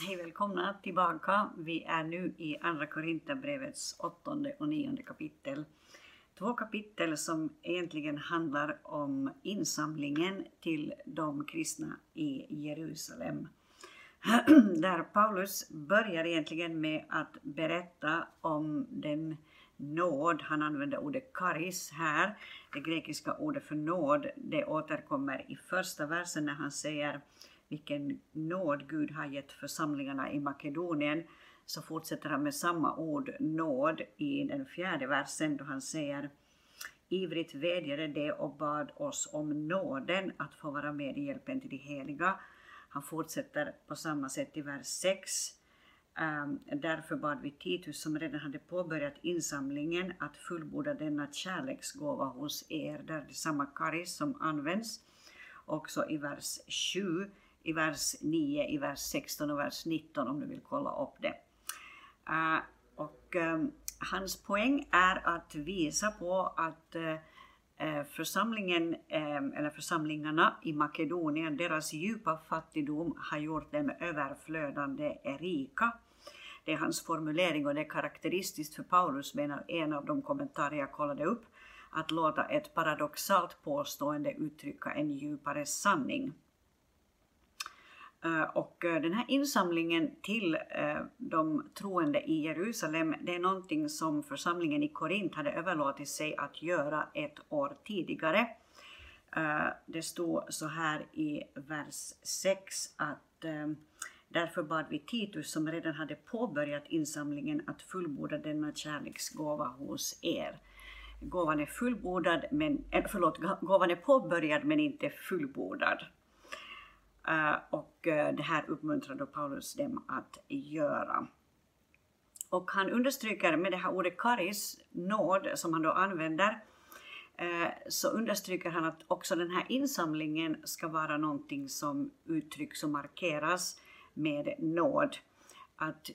Hej välkomna tillbaka. Vi är nu i Andra Korinthierbrevets åttonde och nionde kapitel. Två kapitel som egentligen handlar om insamlingen till de kristna i Jerusalem. Där Paulus börjar egentligen med att berätta om den nåd, han använder ordet karis här, det grekiska ordet för nåd, det återkommer i första versen när han säger vilken nåd Gud har gett församlingarna i Makedonien, så fortsätter han med samma ord nåd i den fjärde versen då han säger Ivrigt vädjade de och bad oss om nåden att få vara med i hjälpen till de heliga. Han fortsätter på samma sätt i vers 6. Um, ehm, därför bad vi Titus som redan hade påbörjat insamlingen att fullborda denna kärleksgåva hos er. Där det är samma karis som används. Också i vers 7 i vers 9, i vers 16 och vers 19 om du vill kolla upp det. Uh, och um, hans poäng är att visa på att uh, församlingen, um, eller församlingarna i Makedonien, deras djupa fattigdom har gjort dem överflödande rika. Det är hans formulering och det är karaktäristiskt för Paulus, menar en av de kommentarer jag kollade upp, att låta ett paradoxalt påstående uttrycka en djupare sanning. Eh, och eh, den här insamlingen till eh, de troende i Jerusalem, det är någonting som församlingen i Korint hade överlåtit sig att göra ett år tidigare. Det stod så här i vers 6 att Därför bad vi Titus, som redan hade påbörjat insamlingen, att fullborda denna kärleksgåva hos er. Gåvan är fullbordad, men, förlåt, gåvan är påbörjad men inte fullbordad. Eh, och eh, det här uppmuntrar då Paulus dem att göra. Och han understryker med det här ordet karis, nåd, som han då använder, eh, så understryker han att också den här insamlingen ska vara någonting som uttrycks och markeras med nåd. Att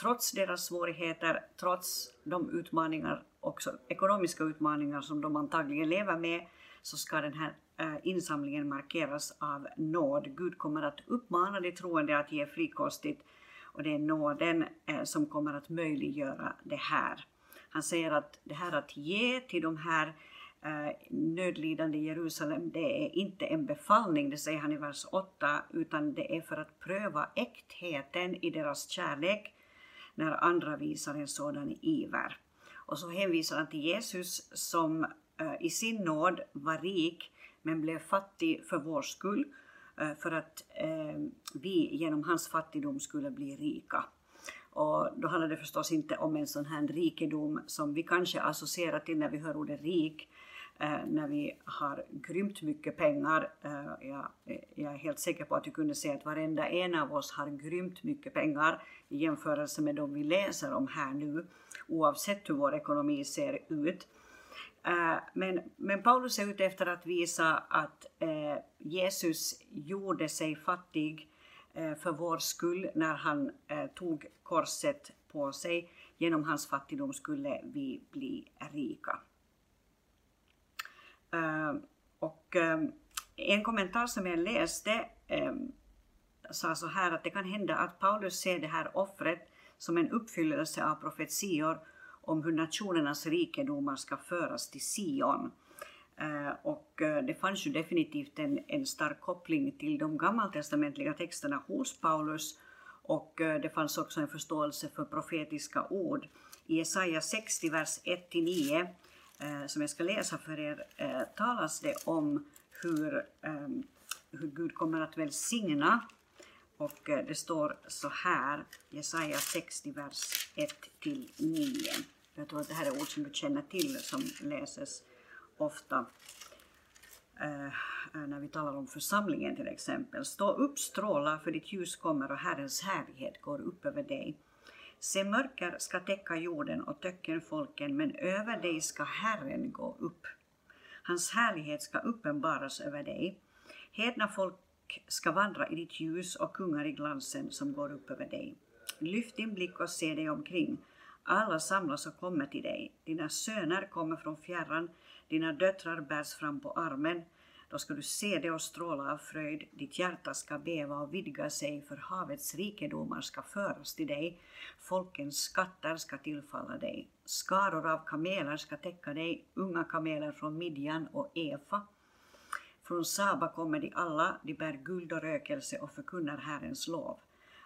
trots deras svårigheter, trots de utmaningar, också ekonomiska utmaningar som de antagligen lever med, så ska den här Eh, insamlingen markeras av nåd. Gud kommer att uppmana de troende att ge frikostigt och det är nåden eh, som kommer att möjliggöra det här. Han säger att det här att ge till de här eh, nödlidande i Jerusalem, det är inte en befallning, det säger han i vers 8, utan det är för att pröva äktheten i deras kärlek när andra visar en sådan iver. Och så hänvisar han till Jesus som i sin nåd var rik men blev fattig för vår skull, eh, för att eh, vi genom hans fattigdom skulle bli rika. Och då handlar det förstås inte om en sån här rikedom som vi kanske associerar till när vi hör ordet rik, eh, när vi har grymt mycket pengar. Eh, jag, jag är helt säker på att du kunde säga att varenda en av oss har grymt mycket pengar i jämförelse med de vi läser om här nu, oavsett hur vår ekonomi ser ut. Äh, men, men Paulus är ute efter att visa att eh, Jesus gjorde sig fattig eh, för vår skull när han tog korset på sig. Genom hans fattigdom skulle vi bli rika. Och en kommentar som jag läste sa så här att det kan hända att Paulus ser det här offret som en uppfyllelse av profetior om hur nationernas rikedomar ska föras till Sion. Eh, och eh, det fanns ju definitivt en, en stark koppling till de gammaltestamentliga texterna hos Paulus och eh, det fanns också en förståelse för profetiska ord. I Jesaja 60, vers 1-9, som jag ska läsa för er, talas det om hur, ehm, hur Gud kommer att välsigna och det står så här, Jesaja 60, vers 1-9. Jag tror att det här är ord som du känner till som läses ofta eh, när vi talar om församlingen till exempel. Stå upp, stråla, för ditt ljus kommer och Herrens härlighet går upp över dig. Se, mörker ska täcka jorden och töcken folken, men över dig ska Herren gå upp. Hans härlighet ska uppenbaras över dig. Hedna folk ska vandra i ditt ljus och kungar i glansen som går upp över dig. Lyft din blick och se dig omkring. Alla samlas och kommer till dig. Dina söner kommer från fjärran, dina döttrar bärs fram på armen. Då ska du se det och stråla av fröjd, ditt hjärta ska beva och vidga sig, för havets rikedomar ska föras till dig, folkens skatter ska tillfalla dig. Skaror av kameler ska täcka dig, unga kameler från Midjan och Efa. Från Saba kommer de alla, de bär guld och rökelse och förkunnar Herrens lov.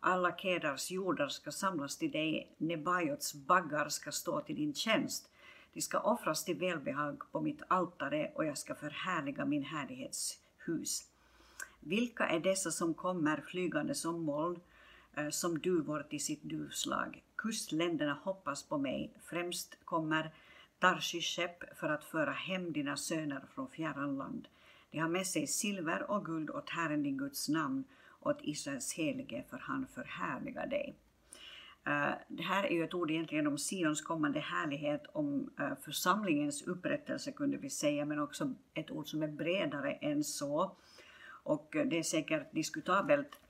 Alla Kedars jordar ska samlas till dig, Nebajots baggar ska stå till din tjänst. De ska offras till välbehag på mitt altare och jag ska förhärliga min härlighetshus. Vilka är dessa som kommer flygande som moln, eh, som duvor till sitt duvslag? Kustländerna hoppas på mig, främst kommer Tarshish-skepp för att föra hem dina söner från fjärran land. De har med sig silver och guld åt Herren din Guds namn, åt Israels helige, för han förhärligar dig. Uh, det här är ju ett ord egentligen om Sions kommande härlighet, om uh, församlingens upprättelse kunde vi säga, men också ett ord som är bredare än så. Och uh, det är säkert diskutabelt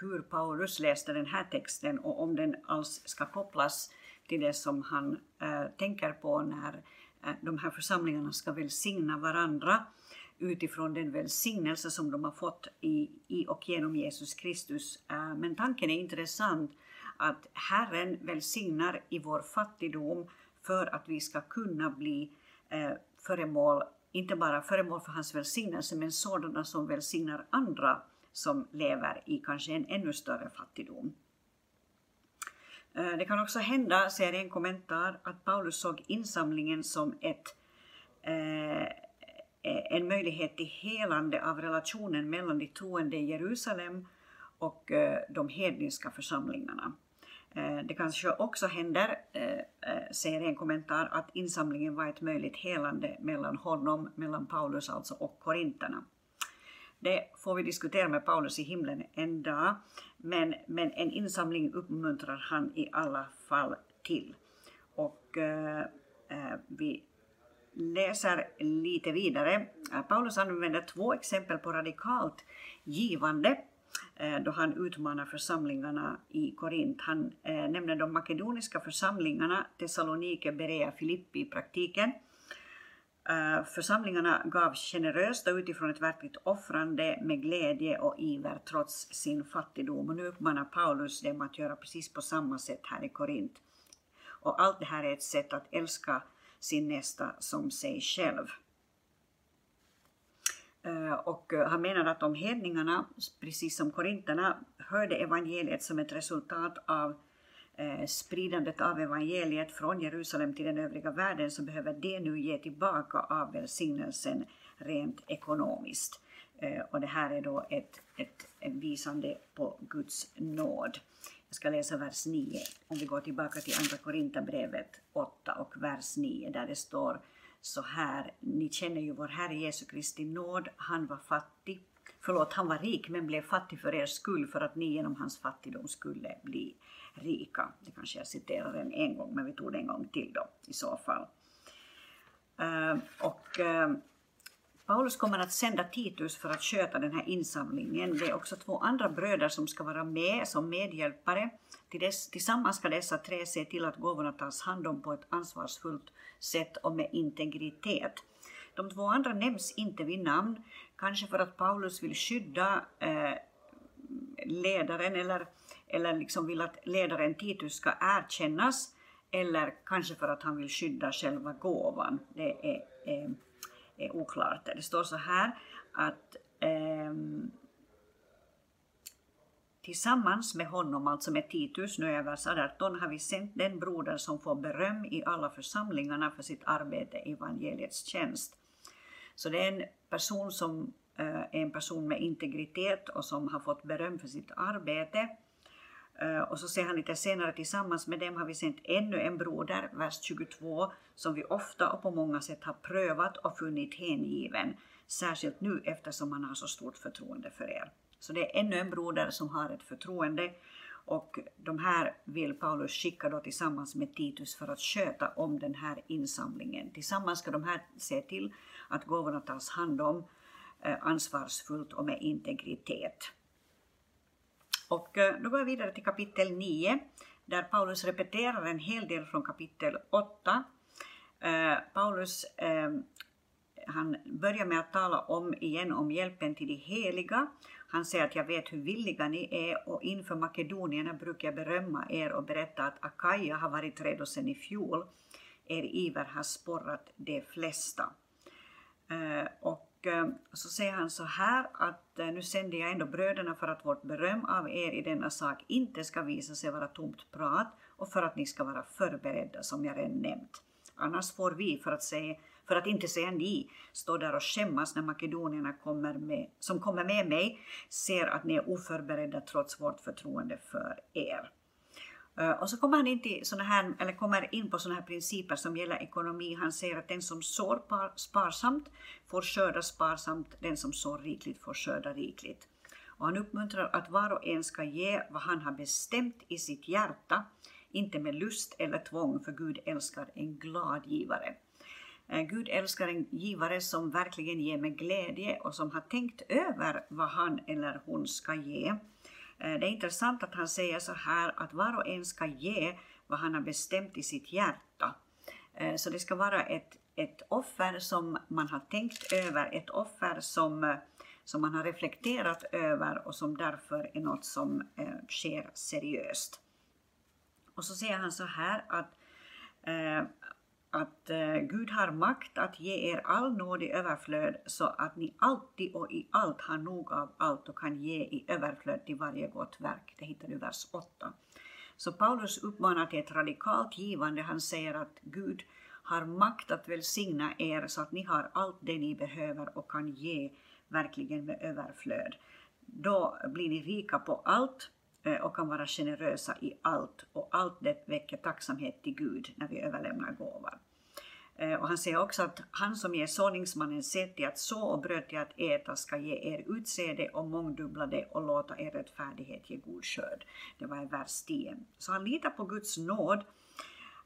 hur Paulus läste den här texten och om den alls ska kopplas till det som han tänker på när de här församlingarna ska välsigna varandra utifrån den välsignelse som de har fått i, i och genom Jesus Kristus. Eh, men tanken är intressant att Herren välsignar i vår fattigdom för att vi ska kunna bli eh, föremål, inte bara föremål för hans välsignelse, men sådana som välsignar andra som lever i kanske en ännu större fattigdom. Eh, det kan också hända, säger en kommentar, att Paulus såg insamlingen som ett Eh, Eh, en möjlighet till helande av relationen mellan de troende i Jerusalem och eh, de hedniska församlingarna. Eh, det kanske också händer, säger en kommentar, att insamlingen var ett möjligt helande mellan honom, mellan Paulus alltså och korinterna. Det får vi diskutera med Paulus i himlen en dag, men, men en insamling uppmuntrar han i alla fall till. Och eh, vi läser lite vidare. Eh, Paulus använder två exempel på radikalt givande eh, då han utmanar församlingarna i Korint. Han eh, nämner de makedoniska församlingarna, Thessalonike, Berea, Filippi i praktiken. Församlingarna gav generöst och utifrån ett verkligt offrande med glädje och iver trots sin fattigdom. Och nu uppmanar Paulus dem att göra precis på samma sätt här i Korint. Och allt det här är ett sätt att älska sin nästa som sig själv. Eh, och eh, han menar att om hedningarna, precis som korinterna, hörde evangeliet som ett resultat av eh, spridandet av evangeliet från Jerusalem till den övriga världen så behöver det nu ge tillbaka av välsignelsen rent ekonomiskt. Och det här är då ett, ett visande på Guds nåd. Jag ska läsa vers 9. Om vi går tillbaka till Andra Korinthierbrevet 8 och vers 9 där det står så här. Ni känner ju vår Herre Jesu Kristi nåd. Han var fattig. Förlåt, han var rik men blev fattig för er skull för att ni genom hans fattigdom skulle bli rika. Det kanske jag citerar den en gång men vi tog det en gång till då i så fall. Uh, och uh, Paulus kommer att sända Titus för att sköta den här insamlingen. Det är också två andra bröder som ska vara med som medhjälpare. Tillsammans ska dessa tre se till att gåvorna tas hand om på ett ansvarsfullt sätt och med integritet. De två andra nämns inte vid namn, kanske för att Paulus vill skydda eh, ledaren eller, eller liksom vill att ledaren Titus ska erkännas eller kanske för att han vill skydda själva gåvan. Det är eh, är oklart. Det står så här att eh, Tillsammans med honom, alltså med Titus, nu är vers 18, har vi sänt den broder som får beröm i alla församlingarna för sitt arbete i evangeliets tjänst. Så det är en person som eh, är en person med integritet och som har fått beröm för sitt arbete. Eh, och så säger han lite senare, tillsammans med dem har vi sänt ännu en broder, vers 22, som vi ofta och på många sätt har prövat och funnit hängiven, särskilt nu eftersom han har så stort förtroende för er. Så det är ännu en broder som har ett förtroende och de här vill Paulus skicka då tillsammans med Titus för att sköta om den här insamlingen. Tillsammans ska de här se till att gåvorna tas hand om eh, ansvarsfullt och med integritet. Och eh, då går jag vidare till kapitel 9 där Paulus repeterar en hel del från kapitel 8. Eh, Paulus eh, han börjar med att tala om igen om hjälpen till de heliga. Han säger att jag vet hur villiga ni är och inför makedonierna brukar jag berömma er och berätta att Akaja har varit redo sedan i fjol. Er iver har sporrat de flesta. Eh, och eh, så säger han så här att eh, nu sänder jag ändå bröderna för att vårt beröm av er i denna sak inte ska visa sig vara tomt prat och för att ni ska vara förberedda som jag redan nämnt. Annars får vi, för att, säga, för att inte säga ni, stå där och skämmas när makedonierna kommer med, som kommer med mig ser att ni är oförberedda trots vårt förtroende för er. Och så kommer han in, till såna här, eller kommer in på sådana här principer som gäller ekonomi. Han säger att den som sår sparsamt får skörda sparsamt, den som sår rikligt får skörda rikligt. Och han uppmuntrar att var och en ska ge vad han har bestämt i sitt hjärta, inte med lust eller tvång, för Gud älskar en glad givare. Gud älskar en givare som verkligen ger med glädje och som har tänkt över vad han eller hon ska ge. Eh, det är intressant att han säger så här att var och en ska ge vad han har bestämt i sitt hjärta. Eh, så det ska vara ett, ett offer som man har tänkt över, ett offer som, som man har reflekterat över och som därför är något som eh, sker seriöst. Och så säger han så här att, att eh, Gud har makt att ge er all nåd i överflöd så att ni alltid och i allt har nog av allt och kan ge i överflöd till varje gott verk. Det hittar du i vers 8. Så Paulus uppmanar till ett radikalt givande. Han säger att Gud har makt att välsigna er så att ni har allt det ni behöver och kan ge verkligen med överflöd. Då blir ni rika på allt Eh, och kan vara generösa i allt och allt det väcker tacksamhet till Gud när vi överlämnar gåvan. Eh, och han säger också att han som ger såningsmannen sätt till att så och bröd till att äta ska ge er utsäde och mångdubbla det och låta er rättfärdighet ge god skörd. Det var i vers 10. Så han litar på Guds nåd.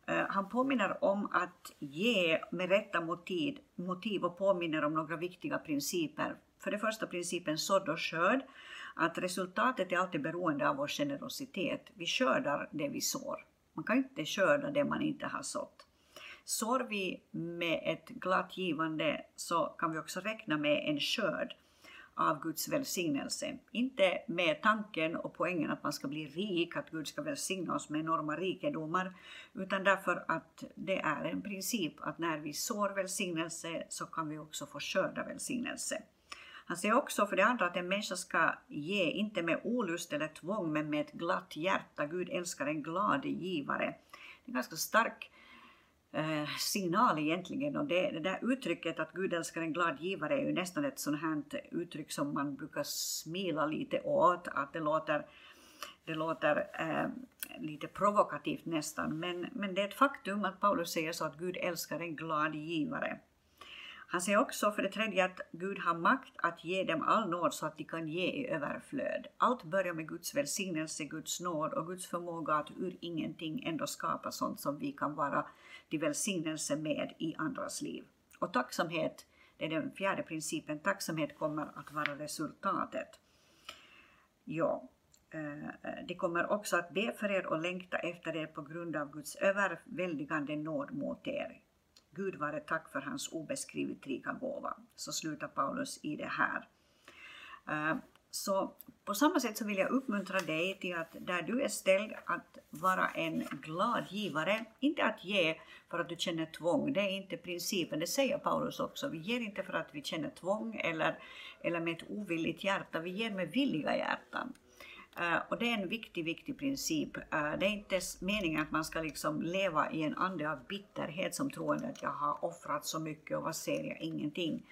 Eh, han påminner om att ge med rätta motiv, motiv och påminner om några viktiga principer. För det första principen sådd och skörd att resultatet är alltid beroende av vår generositet. Vi skördar det vi sår. Man kan inte skörda det man inte har sått. Sår vi med ett glatt givande så kan vi också räkna med en skörd av Guds välsignelse. Inte med tanken och poängen att man ska bli rik, att Gud ska välsigna oss med enorma rikedomar, utan därför att det är en princip att när vi sår välsignelse så kan vi också få skörda välsignelse. Han säger också för det andra att en människa ska ge, inte med olust eller tvång, men med ett glatt hjärta. Gud älskar en glad givare. Det är en ganska stark eh, signal egentligen. Och det, det, där uttrycket att Gud älskar en glad givare är ju nästan ett sånt här uttryck som man brukar smila lite åt, att det låter det låter eh, lite provokativt nästan, men, men det är ett faktum att Paulus säger så att Gud älskar en glad givare. Han säger också för det tredje att Gud har makt att ge dem all nåd så att de kan ge i överflöd. Allt börjar med Guds välsignelse, Guds nåd och Guds förmåga att ur ingenting ändå skapa sånt som vi kan vara till välsignelse med i andras liv. Och tacksamhet, det är den fjärde principen, tacksamhet kommer att vara resultatet. Ja, de det kommer också att be för er och längta efter er på grund av Guds överväldigande nåd mot er. Gud vare tack för hans obeskrivligt rika gåva. Så slutar Paulus i det här. Eh, så på samma sätt så vill jag uppmuntra dig till att där du är ställd att vara en glad givare, inte att ge för att du känner tvång, det är inte principen, det säger Paulus också. Vi ger inte för att vi känner tvång eller, eller med ett ovilligt hjärta, vi ger med villiga hjärtan. Eh, och det är en viktig, viktig princip. Eh, det är inte meningen att man ska liksom leva i en ande av bitterhet som troende att jag har offrat så mycket och vad ser jag? Ingenting.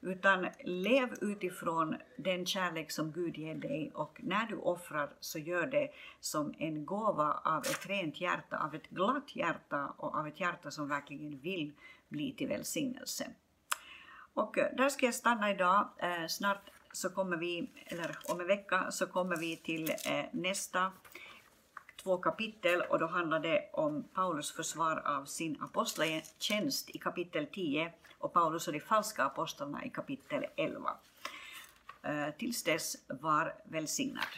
Utan lev utifrån den kärlek som Gud ger dig och när du offrar så gör det som en gåva av ett rent hjärta, av ett glatt hjärta och av ett hjärta som verkligen vill bli till välsignelse. Och eh, där ska jag stanna idag. Snart så kommer vi, eller om en vecka, så kommer vi till eh, nästa två kapitel och då handlar det om Paulus försvar av sin apostlatjänst i kapitel 10 och Paulus och de falska apostlarna i kapitel 11. Eh, tills dess, var välsignad.